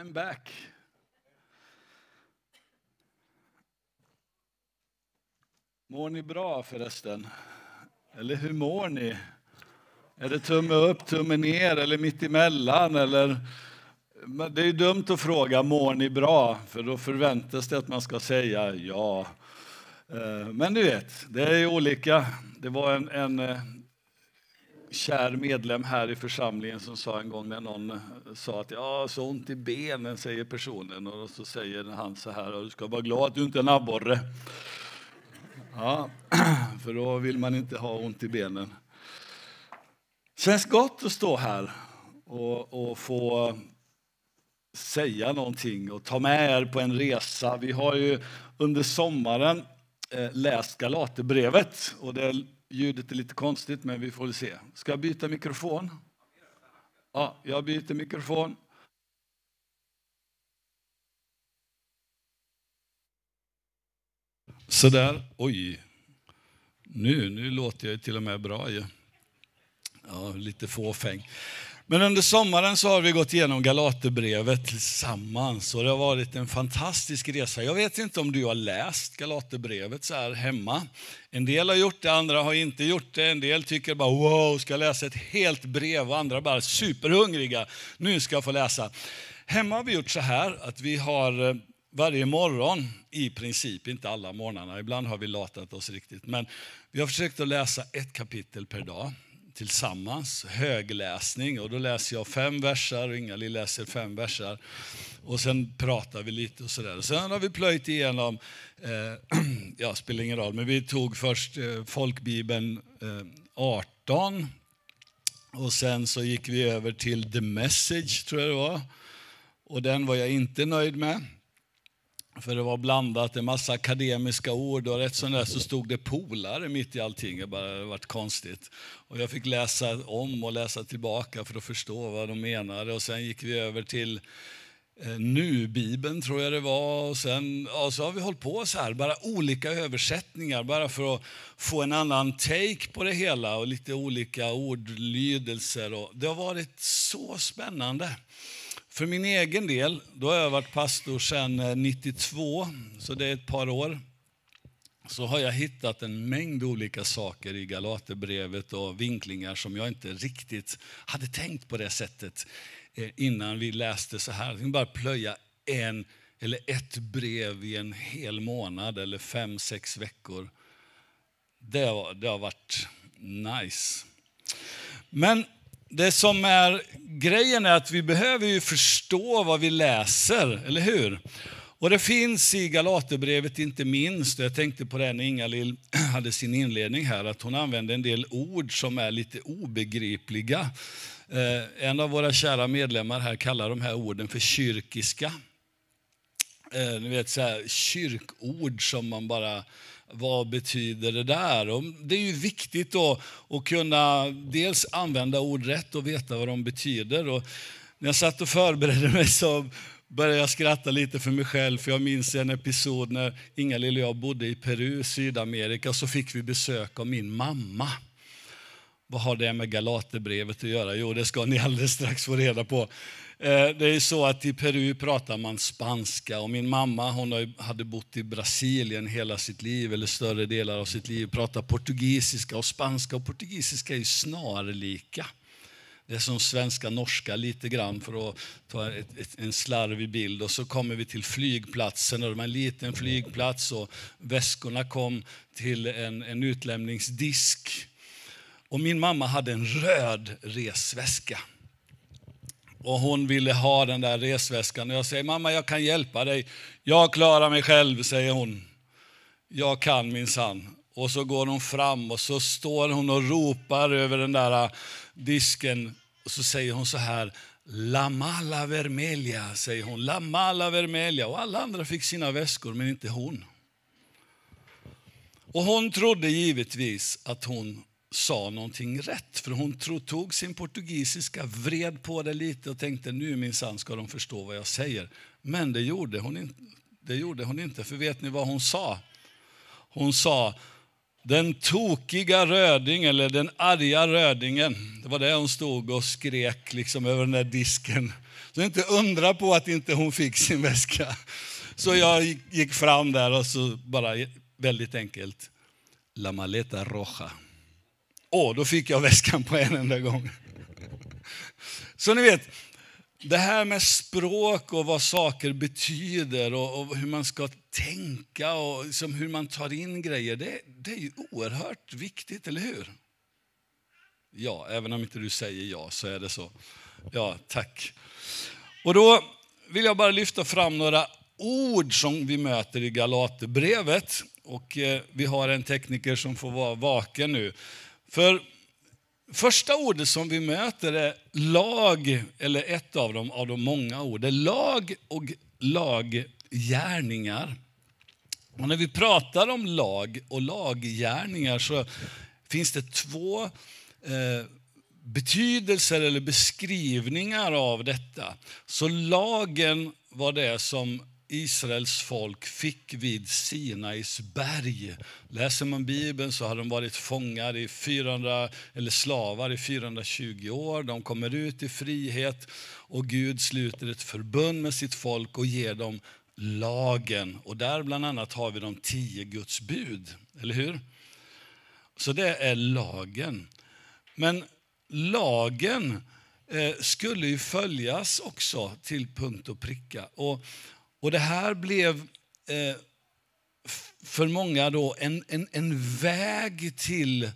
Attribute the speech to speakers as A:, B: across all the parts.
A: I'm back. Mår ni bra förresten? Eller hur mår ni? Är det tumme upp, tumme ner eller mitt emellan? Eller... Det är dumt att fråga mår ni bra, för då förväntas det att man ska säga ja. Eh, men du vet, det är olika. Det var en, en eh, kär medlem här i församlingen som sa en gång när någon eh, sa att jag har så ont i benen, säger personen. Och så säger han så här, du ska vara glad att du inte är en abborre. Ja, för då vill man inte ha ont i benen. Det känns gott att stå här och, och få säga någonting och ta med er på en resa. Vi har ju under sommaren eh, läst Galaterbrevet och det ljudet är lite konstigt men vi får se. Ska jag byta mikrofon? Ja, jag byter mikrofon. Så där. Oj. Nu, nu låter jag till och med bra ju. Ja, lite fåfäng. Men under sommaren så har vi gått igenom Galaterbrevet tillsammans och det har varit en fantastisk resa. Jag vet inte om du har läst Galaterbrevet så här hemma. En del har gjort det, andra har inte gjort det. En del tycker bara wow, ska läsa ett helt brev och andra bara superhungriga. Nu ska jag få läsa. Hemma har vi gjort så här att vi har eh, varje morgon, i princip, inte alla morgnarna, ibland har vi latat oss riktigt, men vi har försökt att läsa ett kapitel per dag tillsammans, högläsning. Och då läser jag fem versar och Inga-Lill läser fem versar. Och sen pratar vi lite och sådär. Sen har vi plöjt igenom, eh, ja spelar ingen roll, men vi tog först eh, folkbibeln eh, 18. Och sen så gick vi över till The Message, tror jag det var. Och den var jag inte nöjd med. För det var blandat, en massa akademiska ord och rätt som det så stod det polare mitt i allting. Det bara varit konstigt. Och jag fick läsa om och läsa tillbaka för att förstå vad de menade. Och sen gick vi över till eh, Nu-bibeln tror jag det var. Och sen ja, så har vi hållit på så här, bara olika översättningar bara för att få en annan take på det hela och lite olika ordlydelser. Och det har varit så spännande. För min egen del, då har jag varit pastor sedan eh, 92, så det är ett par år. Så har jag hittat en mängd olika saker i Galaterbrevet och vinklingar som jag inte riktigt hade tänkt på det sättet eh, innan vi läste så här. Vi bara plöja en eller ett brev i en hel månad eller fem, sex veckor. Det har, det har varit nice. Men det som är grejen är att vi behöver ju förstå vad vi läser, eller hur? Och det finns i Galaterbrevet inte minst, jag tänkte på det när Inga-Lill hade sin inledning här, att hon använde en del ord som är lite obegripliga. Eh, en av våra kära medlemmar här kallar de här orden för kyrkiska. Eh, ni vet så här, kyrkord som man bara vad betyder det där? Och det är ju viktigt då att kunna dels använda ord rätt och veta vad de betyder. Och när jag satt och förberedde mig så började jag skratta lite för mig själv, för jag minns en episod när Inga-Lill och jag bodde i Peru, Sydamerika, så fick vi besök av min mamma. Vad har det med Galaterbrevet att göra? Jo, det ska ni alldeles strax få reda på. Eh, det är så att i Peru pratar man spanska och min mamma hon hade bott i Brasilien hela sitt liv, eller större delar av sitt liv, pratar portugisiska och spanska och portugisiska är snarlika. Det är som svenska norska lite grann för att ta ett, ett, en slarvig bild. Och så kommer vi till flygplatsen och det var en liten flygplats och väskorna kom till en, en utlämningsdisk. Och min mamma hade en röd resväska. Och hon ville ha den där resväskan. Och jag säger, mamma jag kan hjälpa dig. Jag klarar mig själv, säger hon. Jag kan min sann. Och så går hon fram och så står hon och ropar över den där äh, disken. Och så säger hon så här, La mala Vermelia, säger hon. La mala Vermelia. Och alla andra fick sina väskor, men inte hon. Och hon trodde givetvis att hon sa någonting rätt. För hon tog sin portugisiska, vred på det lite och tänkte nu minsann ska de förstå vad jag säger. Men det gjorde, hon inte, det gjorde hon inte. För vet ni vad hon sa? Hon sa Den tokiga röding, eller den arga rödingen. Det var det hon stod och skrek liksom över den där disken. Så inte undra på att inte hon fick sin väska. Så jag gick fram där och så bara väldigt enkelt. La maleta roja. Åh, då fick jag väskan på en enda gång. Så ni vet, det här med språk och vad saker betyder och, och hur man ska tänka och liksom hur man tar in grejer, det, det är ju oerhört viktigt, eller hur? Ja, även om inte du säger ja så är det så. Ja, tack. Och då vill jag bara lyfta fram några ord som vi möter i Galaterbrevet. Och eh, vi har en tekniker som får vara vaken nu. För första ordet som vi möter är lag, eller ett av dem, av de många orden. Lag och laggärningar. Och när vi pratar om lag och laggärningar så finns det två eh, betydelser eller beskrivningar av detta. Så lagen var det som Israels folk fick vid Sinais berg. Läser man Bibeln så har de varit fångar i 400, eller slavar i 420 år. De kommer ut i frihet och Gud sluter ett förbund med sitt folk och ger dem lagen. Och där bland annat har vi de tio Guds bud, eller hur? Så det är lagen. Men lagen eh, skulle ju följas också till punkt och pricka. Och, och det här blev eh, för många då en, en, en väg till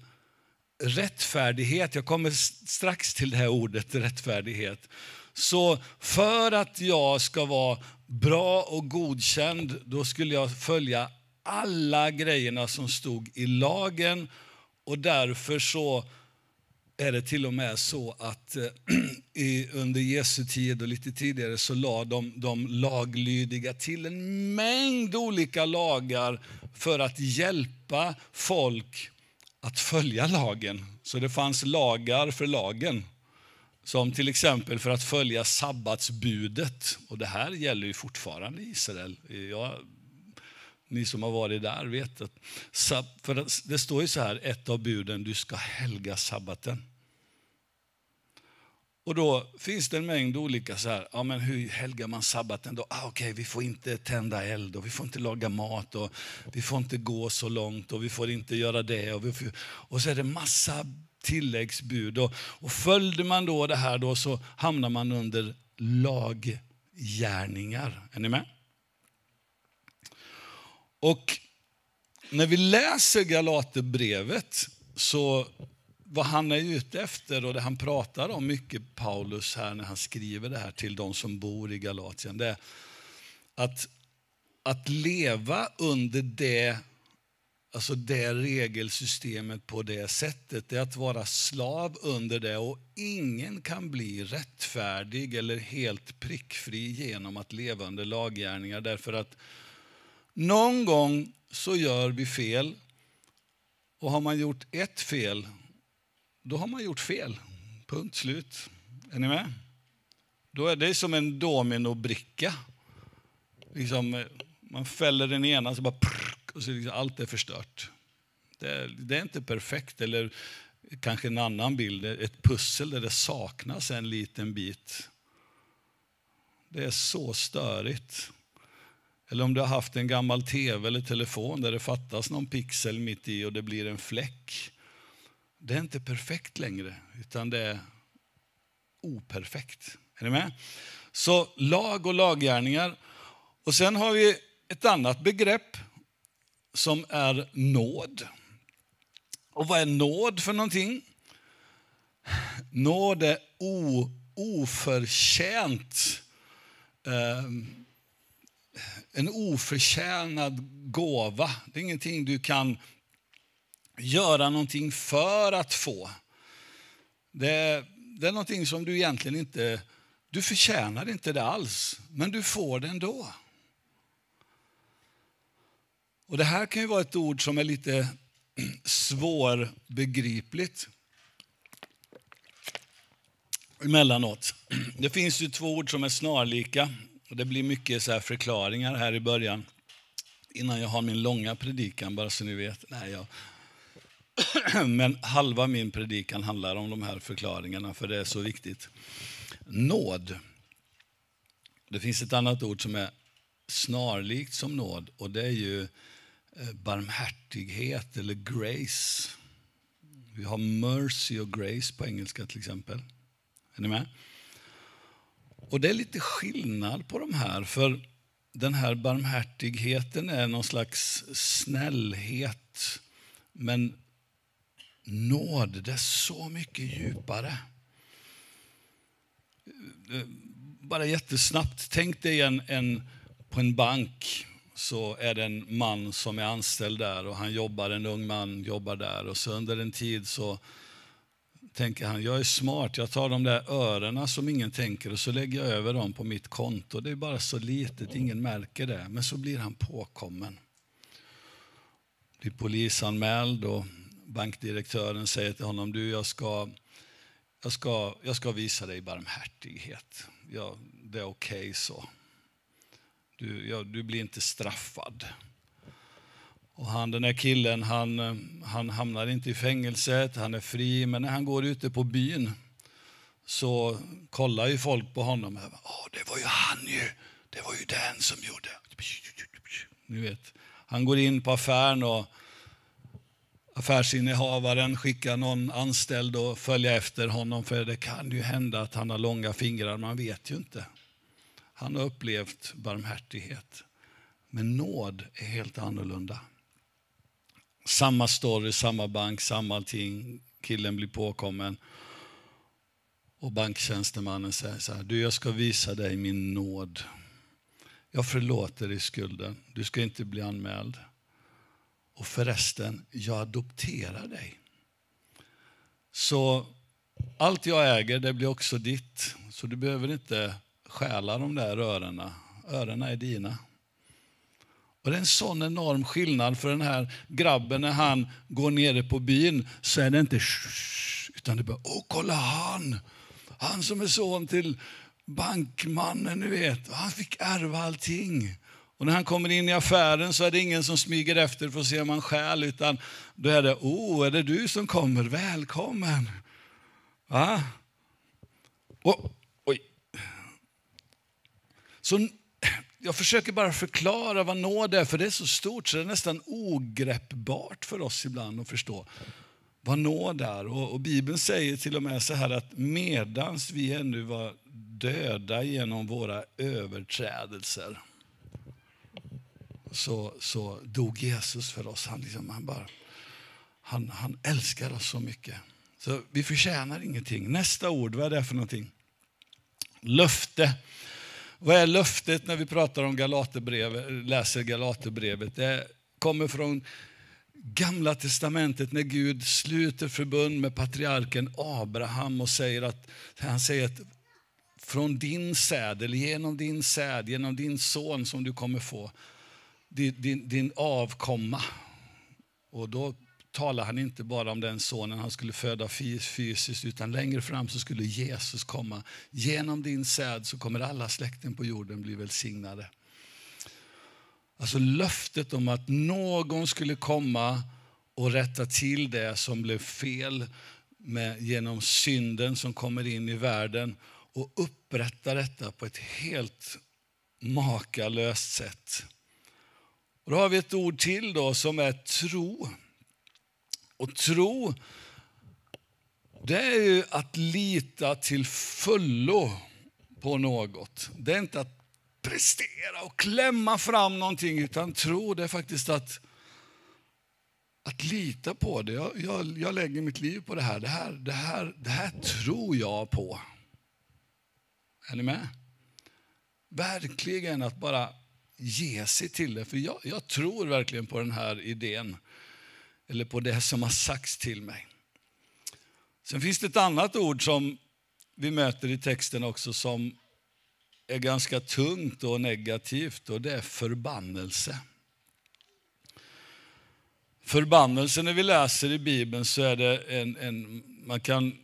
A: rättfärdighet. Jag kommer strax till det här ordet rättfärdighet. Så för att jag ska vara bra och godkänd, då skulle jag följa alla grejerna som stod i lagen och därför så är det till och med så att eh, under Jesu tid och lite tidigare så la de, de laglydiga till en mängd olika lagar för att hjälpa folk att följa lagen. Så det fanns lagar för lagen. Som till exempel för att följa sabbatsbudet. Och det här gäller ju fortfarande i Israel. Jag, ni som har varit där vet att, för det står ju så här, ett av buden, du ska helga sabbaten. Och då finns det en mängd olika så här, ja men hur helgar man sabbaten då? Ah, Okej, okay, vi får inte tända eld och vi får inte laga mat och vi får inte gå så långt och vi får inte göra det. Och, får, och så är det massa tilläggsbud. Och, och följde man då det här då så hamnar man under laggärningar. Är ni med? Och när vi läser Galaterbrevet så vad han är ute efter och det han pratar om mycket, Paulus, här när han skriver det här till de som bor i Galatien, det är att, att leva under det, alltså det regelsystemet på det sättet, det är att vara slav under det och ingen kan bli rättfärdig eller helt prickfri genom att leva under laggärningar. Därför att någon gång så gör vi fel. Och har man gjort ett fel då har man gjort fel. Punkt slut. Är ni med? Då är det som en dominobricka. Liksom, man fäller den ena så bara prrk, och så liksom allt är förstört. Det är, det är inte perfekt. Eller kanske en annan bild, ett pussel där det saknas en liten bit. Det är så störigt. Eller om du har haft en gammal tv eller telefon där det fattas någon pixel mitt i och det blir en fläck det är inte perfekt längre, utan det är operfekt. Är ni med? Så lag och laggärningar. Och sen har vi ett annat begrepp som är nåd. Och vad är nåd för någonting? Nåd är o, oförtjänt. Eh, en oförtjänad gåva. Det är ingenting du kan göra någonting för att få. Det, det är någonting som du egentligen inte, du förtjänar inte det alls, men du får det ändå. Och det här kan ju vara ett ord som är lite svårbegripligt emellanåt. Det finns ju två ord som är snarlika och det blir mycket så här förklaringar här i början innan jag har min långa predikan, bara så ni vet. Nej, jag Men halva min predikan handlar om de här förklaringarna, för det är så viktigt. Nåd. Det finns ett annat ord som är snarlikt som nåd och det är ju eh, barmhärtighet eller grace. Vi har mercy och grace på engelska till exempel. Är ni med? Och det är lite skillnad på de här, för den här barmhärtigheten är någon slags snällhet. Men nåd, det är så mycket djupare. Bara jättesnabbt, tänk dig en, en, på en bank så är det en man som är anställd där och han jobbar, en ung man jobbar där och så under en tid så tänker han, jag är smart, jag tar de där örena som ingen tänker och så lägger jag över dem på mitt konto. Det är bara så litet, ingen märker det. Men så blir han påkommen. Blir polisanmäld och bankdirektören säger till honom, du jag ska, jag ska, jag ska visa dig barmhärtighet. Ja, det är okej okay så. Du, ja, du blir inte straffad. Och han, den här killen han, han hamnar inte i fängelset, han är fri, men när han går ute på byn så kollar ju folk på honom. Oh, det var ju han ju, det var ju den som gjorde. Ni vet. Han går in på affären och affärsinnehavaren skickar någon anställd och följa efter honom för det kan ju hända att han har långa fingrar, man vet ju inte. Han har upplevt barmhärtighet. Men nåd är helt annorlunda. Samma story, samma bank, samma allting. Killen blir påkommen. Och banktjänstemannen säger så här, du jag ska visa dig min nåd. Jag förlåter dig skulden, du ska inte bli anmäld. Och förresten, jag adopterar dig. Så allt jag äger, det blir också ditt. Så du behöver inte stjäla de där örena. Örena är dina. Och det är en sån enorm skillnad för den här grabben när han går nere på byn så är det inte utan det bara, åh kolla han! Han som är son till bankmannen, ni vet. Han fick ärva allting. Och när han kommer in i affären så är det ingen som smyger efter för att se om han stjäl, utan då är det, oh, är det du som kommer? Välkommen! Va? Och, oj. Så jag försöker bara förklara vad nåd är, för det är så stort så det är nästan ogreppbart för oss ibland att förstå vad nåd är. Och, och Bibeln säger till och med så här att medans vi ännu var döda genom våra överträdelser så, så dog Jesus för oss. Han, liksom, han, bara, han, han älskar oss så mycket. Så vi förtjänar ingenting. Nästa ord, vad är det för någonting? Löfte. Vad är löftet när vi pratar om Galaterbrevet, läser Galaterbrevet? Det kommer från Gamla testamentet när Gud sluter förbund med patriarken Abraham och säger att, han säger att från din säd, eller genom din säd, genom din son som du kommer få, din, din, din avkomma. Och då talar han inte bara om den sonen han skulle föda fysiskt, utan längre fram så skulle Jesus komma. Genom din säd så kommer alla släkten på jorden bli välsignade. Alltså löftet om att någon skulle komma och rätta till det som blev fel med, genom synden som kommer in i världen och upprätta detta på ett helt makalöst sätt. Och då har vi ett ord till då som är tro. Och tro, det är ju att lita till fullo på något. Det är inte att prestera och klämma fram någonting, utan tro det är faktiskt att, att lita på det. Jag, jag, jag lägger mitt liv på det här. Det, här. det här. det här tror jag på. Är ni med? Verkligen att bara ge sig till det. För jag, jag tror verkligen på den här idén eller på det som har sagts till mig. Sen finns det ett annat ord som vi möter i texten också som är ganska tungt och negativt och det är förbannelse. Förbannelse, när vi läser i Bibeln så är det en, en man kan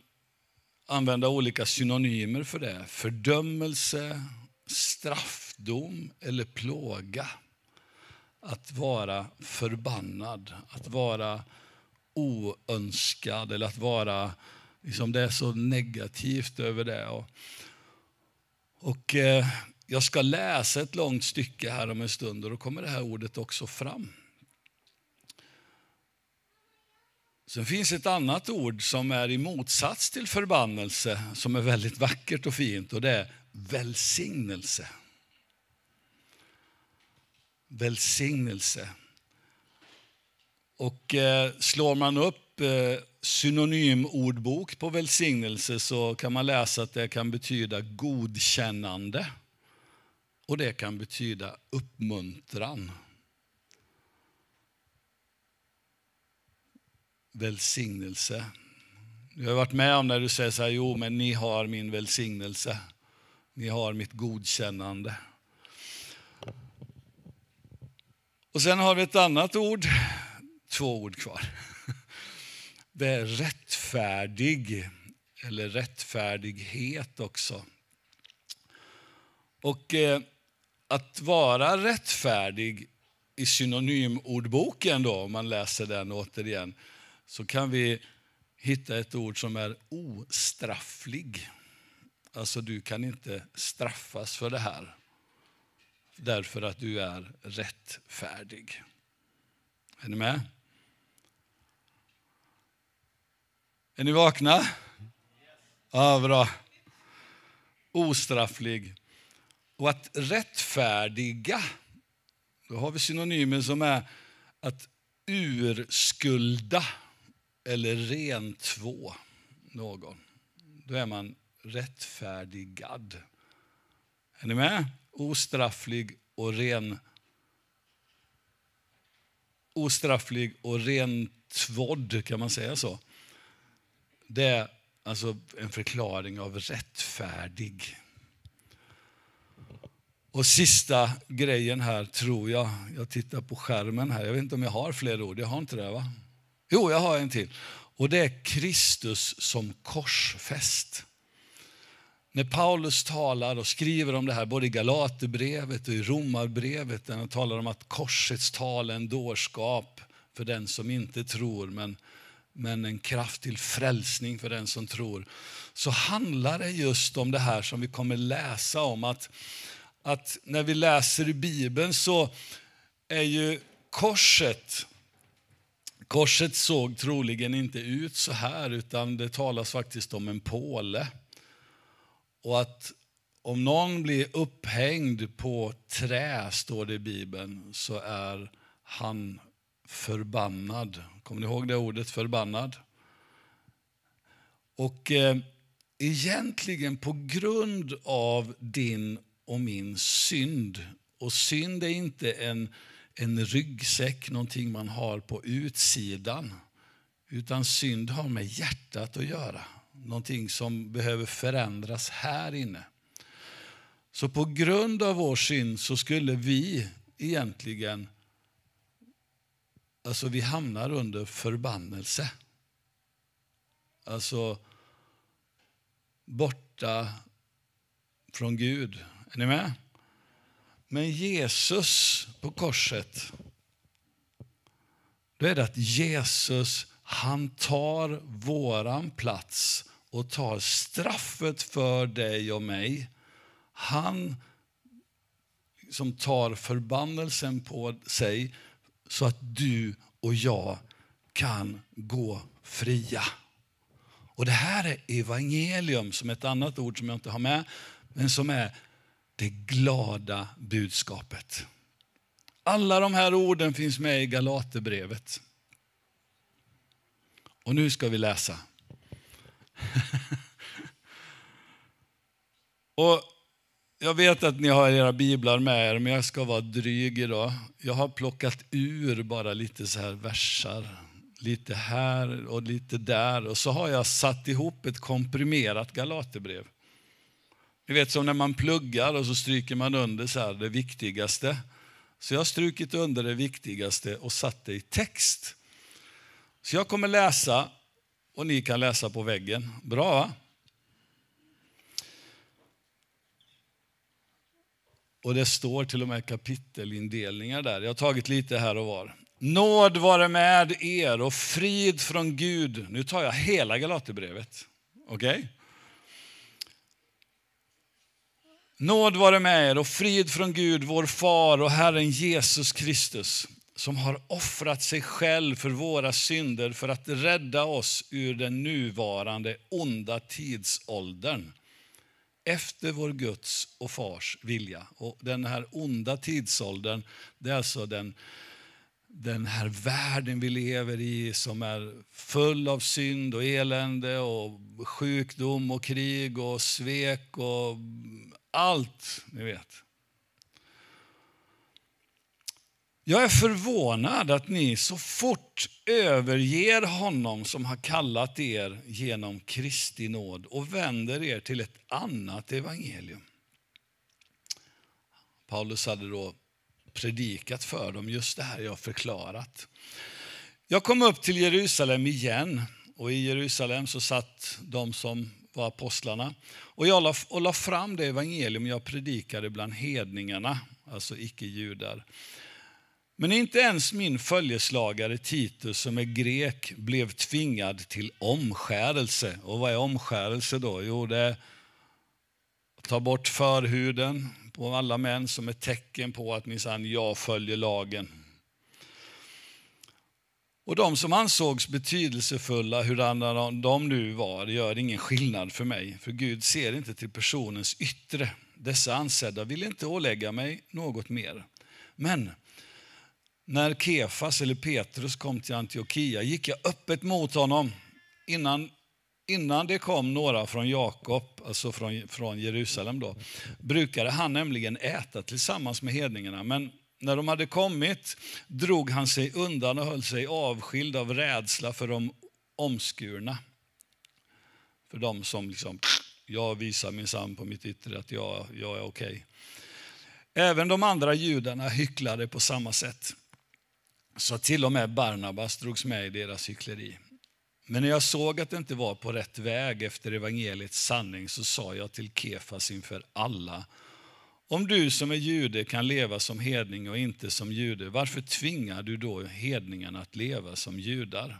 A: använda olika synonymer för det. Fördömelse, straff, sjukdom eller plåga att vara förbannad, att vara oönskad eller att vara, liksom det är så negativt över det. Och, och eh, jag ska läsa ett långt stycke här om en stund och då kommer det här ordet också fram. Sen finns ett annat ord som är i motsats till förbannelse, som är väldigt vackert och fint, och det är välsignelse. Välsignelse. Och eh, slår man upp eh, synonymordbok på välsignelse så kan man läsa att det kan betyda godkännande och det kan betyda uppmuntran. Välsignelse. Jag har varit med om när du säger så här, jo men ni har min välsignelse. Ni har mitt godkännande. Och sen har vi ett annat ord, två ord kvar. Det är rättfärdig, eller rättfärdighet också. Och eh, att vara rättfärdig i synonymordboken, då, om man läser den återigen, så kan vi hitta ett ord som är ostrafflig. Alltså du kan inte straffas för det här därför att du är rättfärdig. Är ni med? Är ni vakna? Ja, bra. Ostrafflig. Och att rättfärdiga, då har vi synonymen som är att urskulda eller rentvå någon. Då är man rättfärdigad. Är ni med? Ostrafflig och ren ostrafflig och rentvådd, kan man säga så? Det är alltså en förklaring av rättfärdig. Och sista grejen här tror jag, jag tittar på skärmen här, jag vet inte om jag har fler ord, jag har inte det va? Jo, jag har en till. Och det är Kristus som korsfäst. När Paulus talar och skriver om det här både i Galaterbrevet och i Romarbrevet, där han talar om att korsets tal är en dårskap för den som inte tror, men, men en kraft till frälsning för den som tror, så handlar det just om det här som vi kommer läsa om. att att när vi läser i Bibeln så är ju korset Korset såg troligen inte ut så här, utan det talas faktiskt om en påle. Och att om någon blir upphängd på trä, står det i Bibeln, så är han förbannad. Kommer ni ihåg det ordet, förbannad? Och eh, egentligen på grund av din och min synd. Och synd är inte en, en ryggsäck, någonting man har på utsidan. Utan synd har med hjärtat att göra. Någonting som behöver förändras här inne. Så på grund av vår synd så skulle vi egentligen, alltså vi hamnar under förbannelse. Alltså borta från Gud. Är ni med? Men Jesus på korset, då är det att Jesus han tar våran plats och tar straffet för dig och mig. Han som tar förbannelsen på sig så att du och jag kan gå fria. Och Det här är evangelium, som ett annat ord som jag inte har med, men som är det glada budskapet. Alla de här orden finns med i Galaterbrevet. Och nu ska vi läsa. Och jag vet att ni har era biblar med er, men jag ska vara dryg idag. Jag har plockat ur bara lite så här versar. Lite här och lite där. Och så har jag satt ihop ett komprimerat Galaterbrev. Ni vet som när man pluggar och så stryker man under så här, det viktigaste. Så jag har strukit under det viktigaste och satt det i text. Så jag kommer läsa och ni kan läsa på väggen. Bra va? Och det står till och med kapitelindelningar där. Jag har tagit lite här och var. Nåd vare med er och frid från Gud. Nu tar jag hela Galaterbrevet. Okej? Okay? Nåd vare med er och frid från Gud, vår far och Herren Jesus Kristus som har offrat sig själv för våra synder för att rädda oss ur den nuvarande onda tidsåldern efter vår Guds och Fars vilja. Och den här onda tidsåldern, det är alltså den, den här världen vi lever i som är full av synd och elände och sjukdom och krig och svek och allt, ni vet. Jag är förvånad att ni så fort överger honom som har kallat er genom Kristi nåd och vänder er till ett annat evangelium. Paulus hade då predikat för dem just det här jag förklarat. Jag kom upp till Jerusalem igen och i Jerusalem så satt de som var apostlarna. Och jag la, och la fram det evangelium jag predikade bland hedningarna, alltså icke-judar. Men inte ens min följeslagare Titus som är grek blev tvingad till omskärelse. Och vad är omskärelse då? Jo, det är att ta bort förhuden på alla män som ett tecken på att minsann jag följer lagen. Och de som ansågs betydelsefulla, hurdana de nu var, gör ingen skillnad för mig. För Gud ser inte till personens yttre. Dessa ansedda vill inte ålägga mig något mer. Men när Kefas eller Petrus kom till Antiochia gick jag öppet mot honom innan, innan det kom några från Jakob, alltså från, från Jerusalem. Då, brukade han nämligen äta tillsammans med hedningarna. Men när de hade kommit drog han sig undan och höll sig avskild av rädsla för de omskurna. För de som liksom, jag visar minsann på mitt yttre att jag, jag är okej. Okay. Även de andra judarna hycklade på samma sätt. Så till och med Barnabas drogs med i deras hyckleri. Men när jag såg att det inte var på rätt väg efter evangeliets sanning så sa jag till Kefas inför alla om du som är jude kan leva som hedning och inte som jude, varför tvingar du då hedningarna att leva som judar?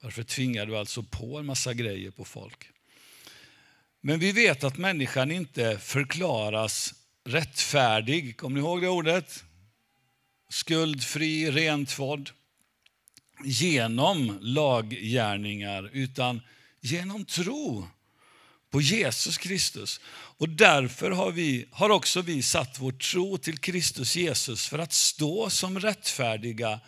A: Varför tvingar du alltså på en massa grejer på folk? Men vi vet att människan inte förklaras rättfärdig. Kommer ni ihåg det ordet? Skuldfri, rentvådd. Genom laggärningar, utan genom tro på Jesus Kristus. Och därför har, vi, har också vi satt vår tro till Kristus Jesus för att stå som rättfärdiga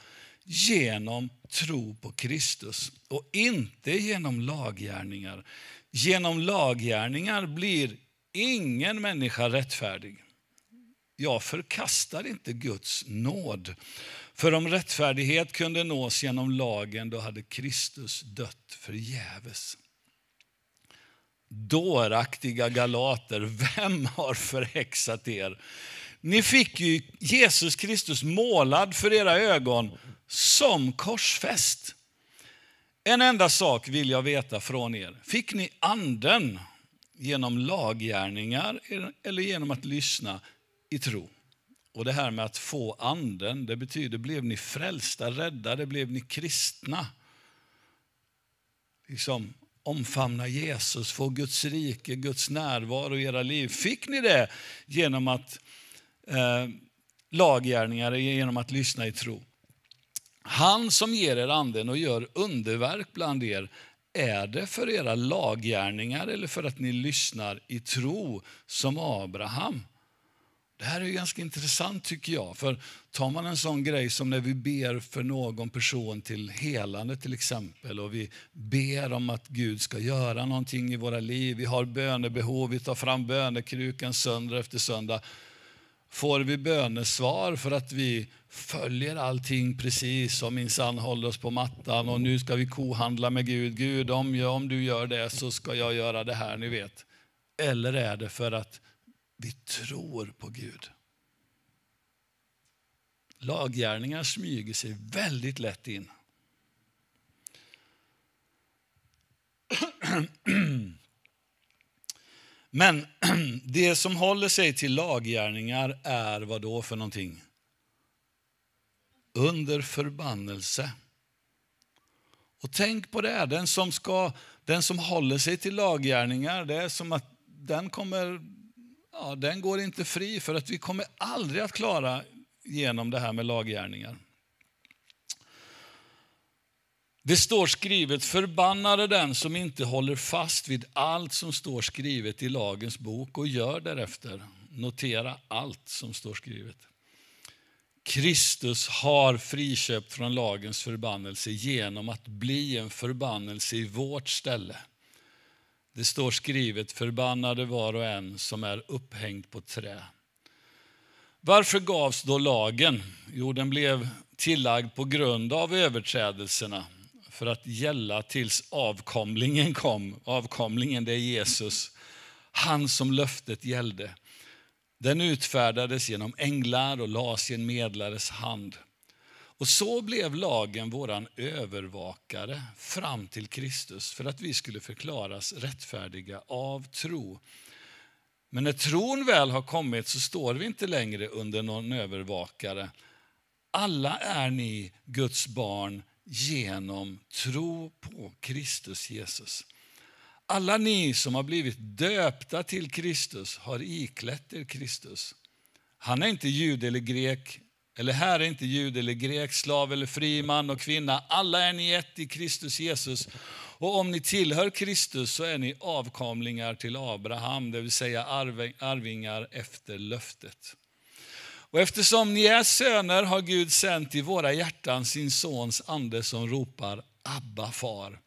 A: genom tro på Kristus och inte genom laggärningar. Genom laggärningar blir ingen människa rättfärdig. Jag förkastar inte Guds nåd. För om rättfärdighet kunde nås genom lagen, då hade Kristus dött förgäves dåraktiga galater, vem har förhäxat er? Ni fick ju Jesus Kristus målad för era ögon som korsfäst. En enda sak vill jag veta från er. Fick ni anden genom laggärningar eller genom att lyssna i tro? Och det här med att få anden, det betyder blev ni frälsta, räddade, blev ni kristna? Liksom, omfamna Jesus, få Guds rike, Guds närvaro i era liv. Fick ni det genom att eh, laggärningar, genom att lyssna i tro? Han som ger er anden och gör underverk bland er, är det för era laggärningar eller för att ni lyssnar i tro som Abraham? Det här är ganska intressant tycker jag. För tar man en sån grej som när vi ber för någon person till helande till exempel och vi ber om att Gud ska göra någonting i våra liv. Vi har bönebehov, vi tar fram bönekrukan söndag efter söndag. Får vi bönesvar för att vi följer allting precis och minsann håller oss på mattan och nu ska vi kohandla med Gud. Gud, om, jag, om du gör det så ska jag göra det här, ni vet. Eller är det för att vi tror på Gud. Laggärningar smyger sig väldigt lätt in. Men det som håller sig till laggärningar är vad då för någonting? under förbannelse. Och tänk på det, den som, ska, den som håller sig till laggärningar, det är som att den kommer, ja, den går inte fri för att vi kommer aldrig att klara genom det här med laggärningar. Det står skrivet, förbannade den som inte håller fast vid allt som står skrivet i lagens bok och gör därefter. Notera allt som står skrivet. Kristus har friköpt från lagens förbannelse genom att bli en förbannelse i vårt ställe. Det står skrivet, förbannade var och en som är upphängd på trä. Varför gavs då lagen? Jo, den blev tillagd på grund av överträdelserna för att gälla tills avkomlingen kom. Avkomlingen, det är Jesus. Han som löftet gällde. Den utfärdades genom änglar och lades i en medlares hand. Och så blev lagen våran övervakare fram till Kristus för att vi skulle förklaras rättfärdiga av tro. Men när tron väl har kommit så står vi inte längre under någon övervakare. Alla är ni Guds barn genom tro på Kristus Jesus. Alla ni som har blivit döpta till Kristus har iklätt er Kristus. Han är inte jud eller grek, eller här är inte jud eller grek, slav eller fri, man och kvinna. Alla är ni ett i Kristus Jesus. Och om ni tillhör Kristus så är ni avkomlingar till Abraham, det vill säga arvingar efter löftet. Och eftersom ni är söner har Gud sänt i våra hjärtan sin sons ande som ropar Abba far.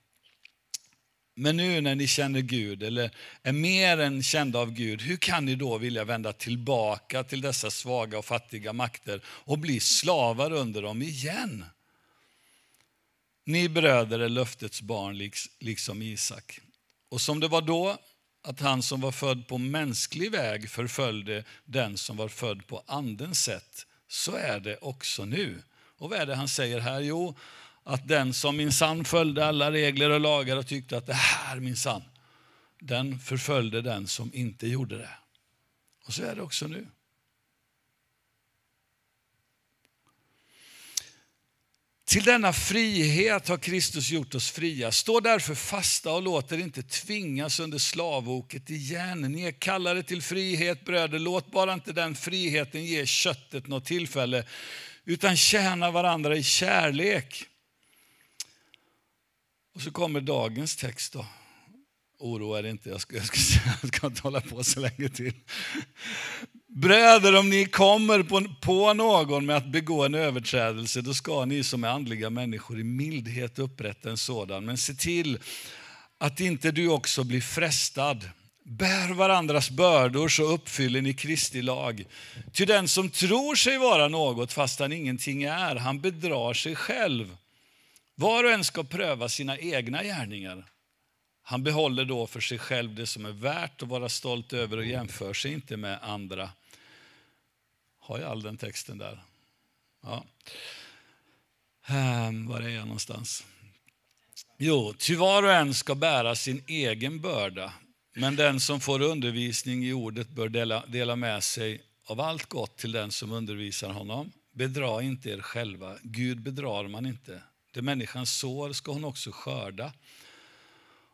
A: Men nu när ni känner Gud, eller är mer än kända av Gud, hur kan ni då vilja vända tillbaka till dessa svaga och fattiga makter och bli slavar under dem igen? Ni bröder är löftets barn liksom Isak. Och som det var då, att han som var född på mänsklig väg förföljde den som var född på andens sätt, så är det också nu. Och vad är det han säger här? Jo, att den som minsann följde alla regler och lagar och tyckte att det här minsann, den förföljde den som inte gjorde det. Och så är det också nu. Till denna frihet har Kristus gjort oss fria. Stå därför fasta och låt er inte tvingas under slavoket igen. Ni är kallade till frihet bröder. Låt bara inte den friheten ge köttet något tillfälle, utan tjäna varandra i kärlek. Och så kommer dagens text. då. Oroa er inte, jag ska, jag, ska, jag ska inte hålla på så länge till. Bröder, om ni kommer på, på någon med att begå en överträdelse, då ska ni som är andliga människor i mildhet upprätta en sådan. Men se till att inte du också blir frestad. Bär varandras bördor så uppfyller ni Kristi lag. Ty den som tror sig vara något fast han ingenting är, han bedrar sig själv. Var och en ska pröva sina egna gärningar. Han behåller då för sig själv det som är värt att vara stolt över och jämför sig inte med andra. Har jag all den texten där? Ja. Ehm, var är jag någonstans? Jo, ty var och en ska bära sin egen börda, men den som får undervisning i ordet bör dela, dela med sig av allt gott till den som undervisar honom. Bedra inte er själva, Gud bedrar man inte. Det människan sår ska hon också skörda.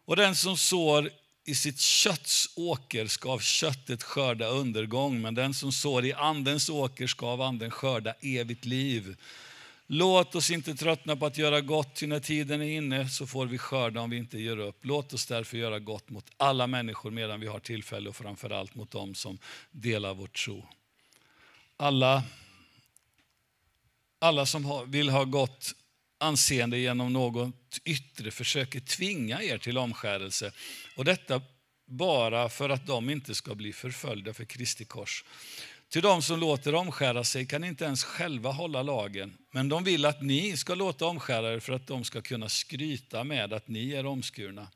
A: Och den som sår i sitt kötts åker ska av köttet skörda undergång, men den som sår i andens åker ska av anden skörda evigt liv. Låt oss inte tröttna på att göra gott, ty när tiden är inne så får vi skörda om vi inte ger upp. Låt oss därför göra gott mot alla människor medan vi har tillfälle och framförallt mot dem som delar vår tro. Alla, alla som vill ha gott anseende genom något yttre försöker tvinga er till omskärelse. Och detta bara för att de inte ska bli förföljda för Kristi kors. Till de som låter omskära sig kan inte ens själva hålla lagen, men de vill att ni ska låta omskära er för att de ska kunna skryta med att ni är omskurna.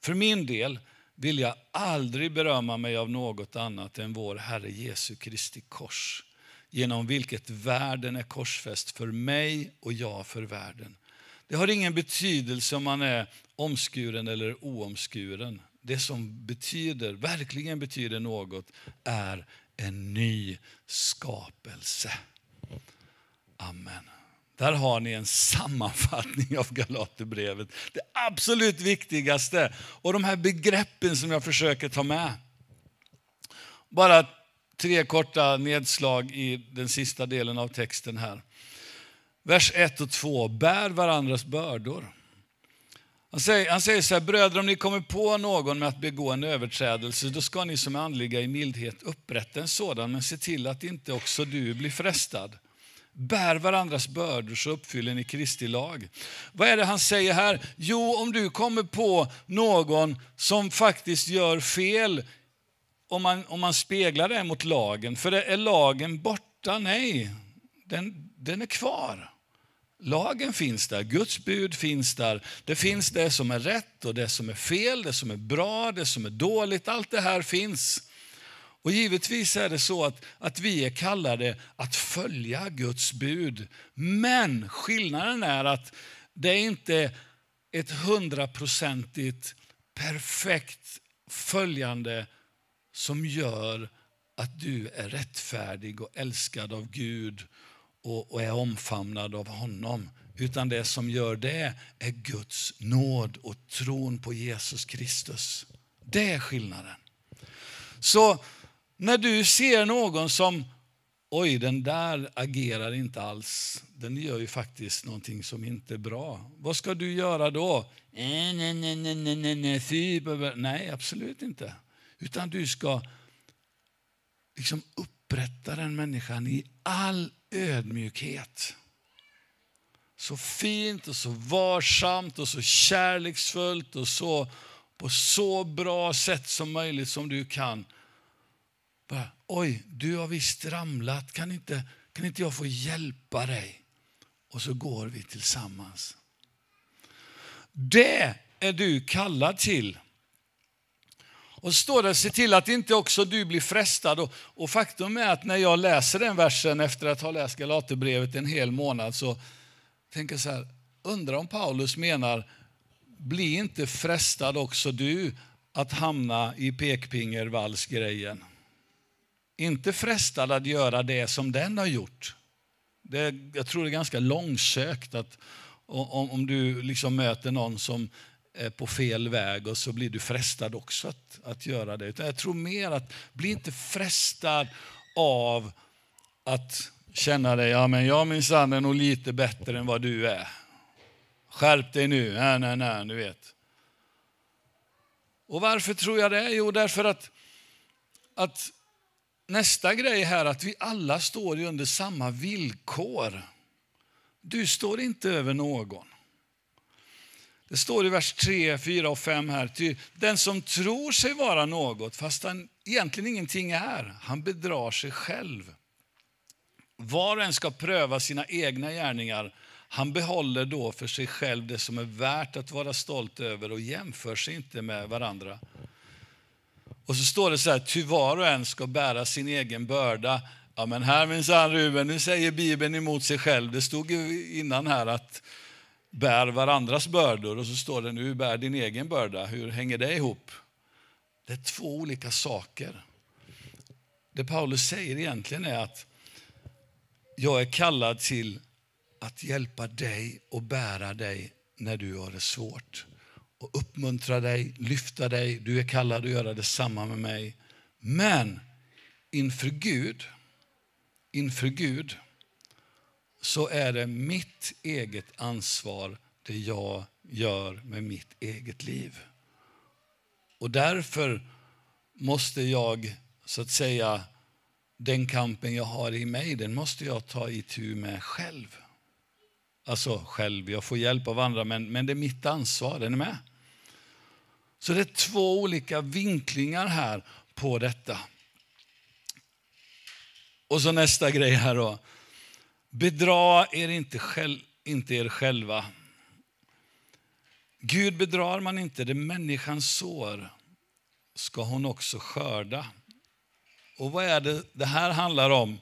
A: För min del vill jag aldrig berömma mig av något annat än vår Herre Jesu Kristi kors genom vilket världen är korsfäst för mig och jag för världen. Det har ingen betydelse om man är omskuren eller oomskuren. Det som betyder, verkligen betyder något är en ny skapelse. Amen. Där har ni en sammanfattning av Galaterbrevet. Det absolut viktigaste och de här begreppen som jag försöker ta med. Bara tre korta nedslag i den sista delen av texten här. Vers 1 och 2. Bär varandras bördor. Han säger, han säger så här, bröder om ni kommer på någon med att begå en överträdelse, då ska ni som är andliga i mildhet upprätta en sådan, men se till att inte också du blir frestad. Bär varandras bördor så uppfyller ni Kristi lag. Vad är det han säger här? Jo, om du kommer på någon som faktiskt gör fel, om man, om man speglar det mot lagen, för är lagen borta? Nej, den, den är kvar. Lagen finns där, Guds bud finns där. Det finns det som är rätt och det som är fel, det som är bra, det som är dåligt. Allt det här finns. Och givetvis är det så att, att vi är kallade att följa Guds bud. Men skillnaden är att det är inte ett hundraprocentigt perfekt följande som gör att du är rättfärdig och älskad av Gud och, och är omfamnad av honom. Utan det som gör det är Guds nåd och tron på Jesus Kristus. Det är skillnaden. Så när du ser någon som, oj den där agerar inte alls, den gör ju faktiskt någonting som inte är bra. Vad ska du göra då? Eh, nej, nej, nej, nej, nej, nej, nej absolut inte. Utan du ska liksom upprätta den människan i all ödmjukhet. Så fint och så varsamt och så kärleksfullt och så på så bra sätt som möjligt som du kan. Bara, Oj, du har visst ramlat. Kan inte, kan inte jag få hjälpa dig? Och så går vi tillsammans. Det är du kallad till. Och så står det, se till att inte också du blir frestad. Och, och, faktum är att när jag läser den versen efter att ha läst Galaterbrevet en hel månad så tänker jag så här, undrar om Paulus menar, bli inte frestad också du att hamna i pekpingervalsgrejen. Inte frestad att göra det som den har gjort. Det, jag tror det är ganska långsökt att om, om du liksom möter någon som Eh, på fel väg och så blir du frestad också att, att göra det. Utan jag tror mer att bli inte frestad av att känna dig, ja men jag minsann är nog lite bättre än vad du är. Skärp dig nu, nej nej nej, du vet. Och varför tror jag det? Jo, därför att, att nästa grej här att vi alla står under samma villkor. Du står inte över någon. Det står i vers 3, 4 och 5 här. Ty den som tror sig vara något, fast han egentligen ingenting är, han bedrar sig själv. Var och en ska pröva sina egna gärningar. Han behåller då för sig själv det som är värt att vara stolt över och jämför sig inte med varandra. Och så står det så här, ty var och en ska bära sin egen börda. Ja men här minsann Ruben, nu säger Bibeln emot sig själv. Det stod ju innan här att bär varandras bördor och så står det nu bär din egen börda. Hur hänger det ihop? Det är två olika saker. Det Paulus säger egentligen är att jag är kallad till att hjälpa dig och bära dig när du har det svårt. Och uppmuntra dig, lyfta dig. Du är kallad att göra detsamma med mig. Men inför Gud, inför Gud så är det mitt eget ansvar det jag gör med mitt eget liv. Och därför måste jag, så att säga, den kampen jag har i mig, den måste jag ta itu med själv. Alltså själv, jag får hjälp av andra, men, men det är mitt ansvar. Är ni med? Så det är två olika vinklingar här på detta. Och så nästa grej här då. Bedra er inte, själv, inte er själva. Gud bedrar man inte, det människan sår ska hon också skörda. Och vad är det det här handlar om?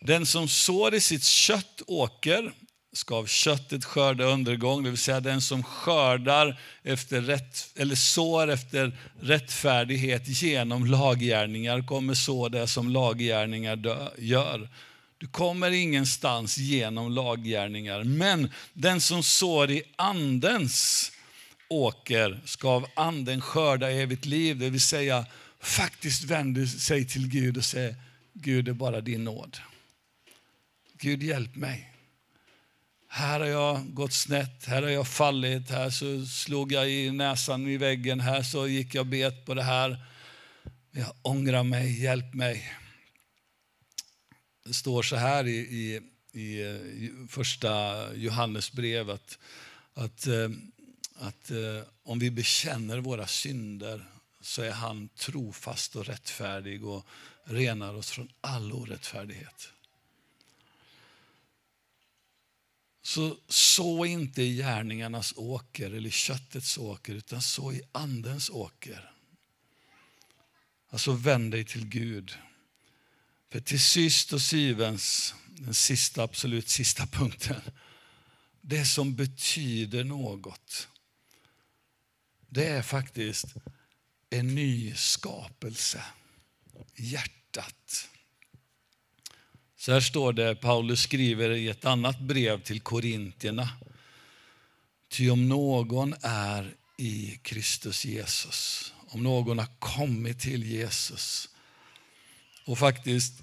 A: Den som sår i sitt kött åker ska av köttet skörda undergång, det vill säga den som skördar efter rätt, eller sår efter rättfärdighet genom laggärningar kommer så det som laggärningar gör. Du kommer ingenstans genom laggärningar. Men den som sår i andens åker ska av anden skörda evigt liv. Det vill säga faktiskt vänder sig till Gud och säger Gud är bara din nåd. Gud hjälp mig. Här har jag gått snett, här har jag fallit, här så slog jag i näsan i väggen, här så gick jag bet på det här. Jag ångrar mig, hjälp mig. Det står så här i, i, i första Johannesbrevet att, eh, att, att om vi bekänner våra synder så är han trofast och rättfärdig och renar oss från all orättfärdighet. Så så inte i gärningarnas åker eller i köttets åker, utan så i andens åker. Alltså vänd dig till Gud. För till sist och syvens, den sista, absolut sista punkten, det som betyder något, det är faktiskt en ny skapelse. Hjärtat. Så här står det, Paulus skriver i ett annat brev till korintierna. Ty om någon är i Kristus Jesus, om någon har kommit till Jesus och faktiskt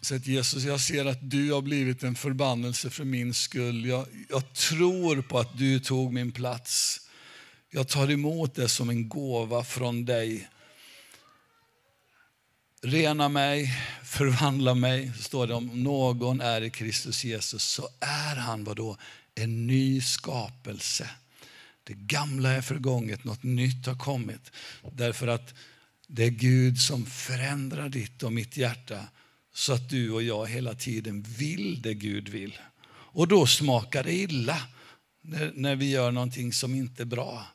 A: sett Jesus, jag ser att du har blivit en förbannelse för min skull. Jag, jag tror på att du tog min plats. Jag tar emot det som en gåva från dig. Rena mig, förvandla mig, står det om någon är i Kristus Jesus så är han vadå? En ny skapelse. Det gamla är förgånget, något nytt har kommit. Därför att det är Gud som förändrar ditt och mitt hjärta så att du och jag hela tiden vill det Gud vill. Och då smakar det illa när, när vi gör någonting som inte är bra.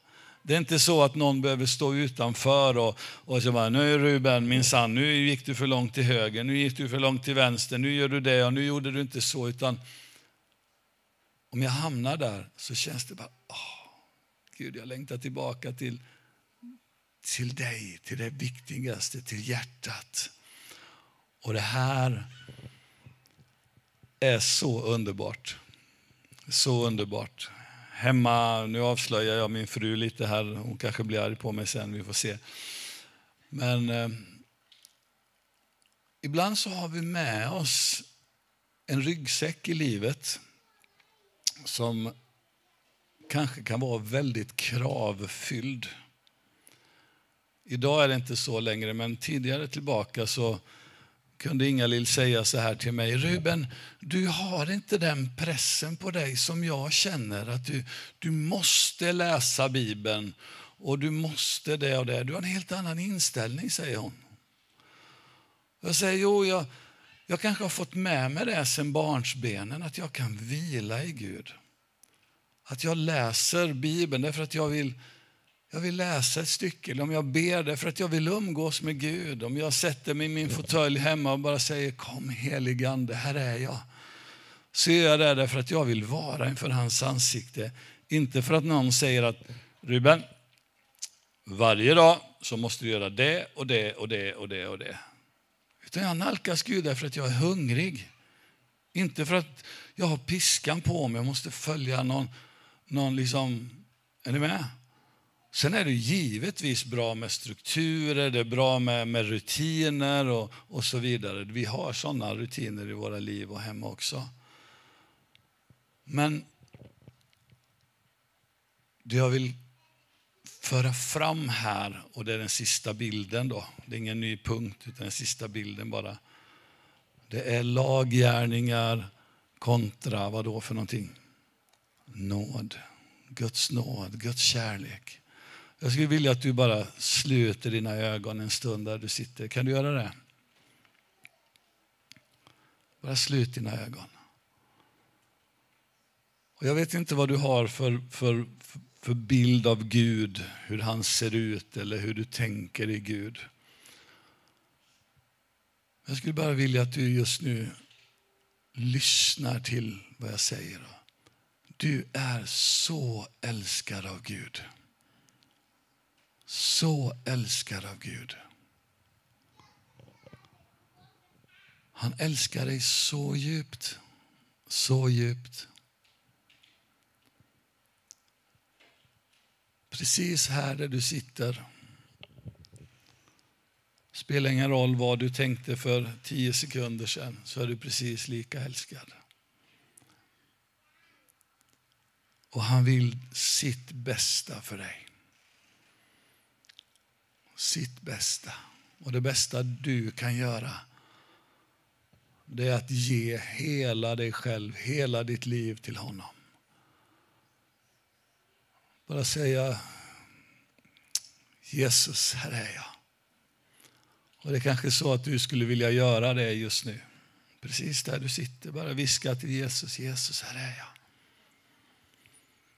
A: Det är inte så att någon behöver stå utanför och, och så bara, nu Ruben, minsann, nu gick du för långt till höger, nu gick du för långt till vänster, nu gör du det och nu gjorde du inte så. Utan om jag hamnar där så känns det bara, åh, Gud, jag längtar tillbaka till, till dig, till det viktigaste, till hjärtat. Och det här är så underbart. Så underbart hemma, nu avslöjar jag min fru lite här, hon kanske blir arg på mig sen, vi får se. Men eh, ibland så har vi med oss en ryggsäck i livet som kanske kan vara väldigt kravfylld. Idag är det inte så längre, men tidigare tillbaka så kunde Inga-Lill säga så här till mig. Ruben, du har inte den pressen på dig som jag känner. Att du, du måste läsa Bibeln och du måste det och det. Du har en helt annan inställning, säger hon. Jag säger, jo, jag, jag kanske har fått med mig det sen barnsbenen, att jag kan vila i Gud. Att jag läser Bibeln därför att jag vill jag vill läsa ett stycke, eller om jag ber det för att jag vill umgås med Gud. Om jag sätter mig i min fåtölj hemma och bara säger kom heligande, här är jag. Så gör jag det därför att jag vill vara inför hans ansikte. Inte för att någon säger att Ruben, varje dag så måste du göra det och det och det och det och det. Utan jag nalkas Gud därför att jag är hungrig. Inte för att jag har piskan på mig, och måste följa någon, någon liksom, är ni med? Sen är det givetvis bra med strukturer, det är bra med, med rutiner och, och så vidare. Vi har sådana rutiner i våra liv och hemma också. Men det jag vill föra fram här, och det är den sista bilden då, det är ingen ny punkt utan den sista bilden bara. Det är laggärningar kontra vad då för någonting? Nåd. Guds nåd, Guds kärlek. Jag skulle vilja att du bara sluter dina ögon en stund där du sitter. Kan du göra det? Bara slut dina ögon. Och jag vet inte vad du har för, för, för bild av Gud, hur han ser ut eller hur du tänker i Gud. Jag skulle bara vilja att du just nu lyssnar till vad jag säger. Du är så älskad av Gud. Så älskad av Gud. Han älskar dig så djupt, så djupt. Precis här där du sitter. Spelar ingen roll vad du tänkte för tio sekunder sedan, så är du precis lika älskad. Och han vill sitt bästa för dig. Sitt bästa. Och det bästa du kan göra, det är att ge hela dig själv, hela ditt liv till honom. Bara säga Jesus, här är jag. Och Det är kanske så att du skulle vilja göra det just nu. Precis där du sitter, bara viska till Jesus, Jesus, här är jag.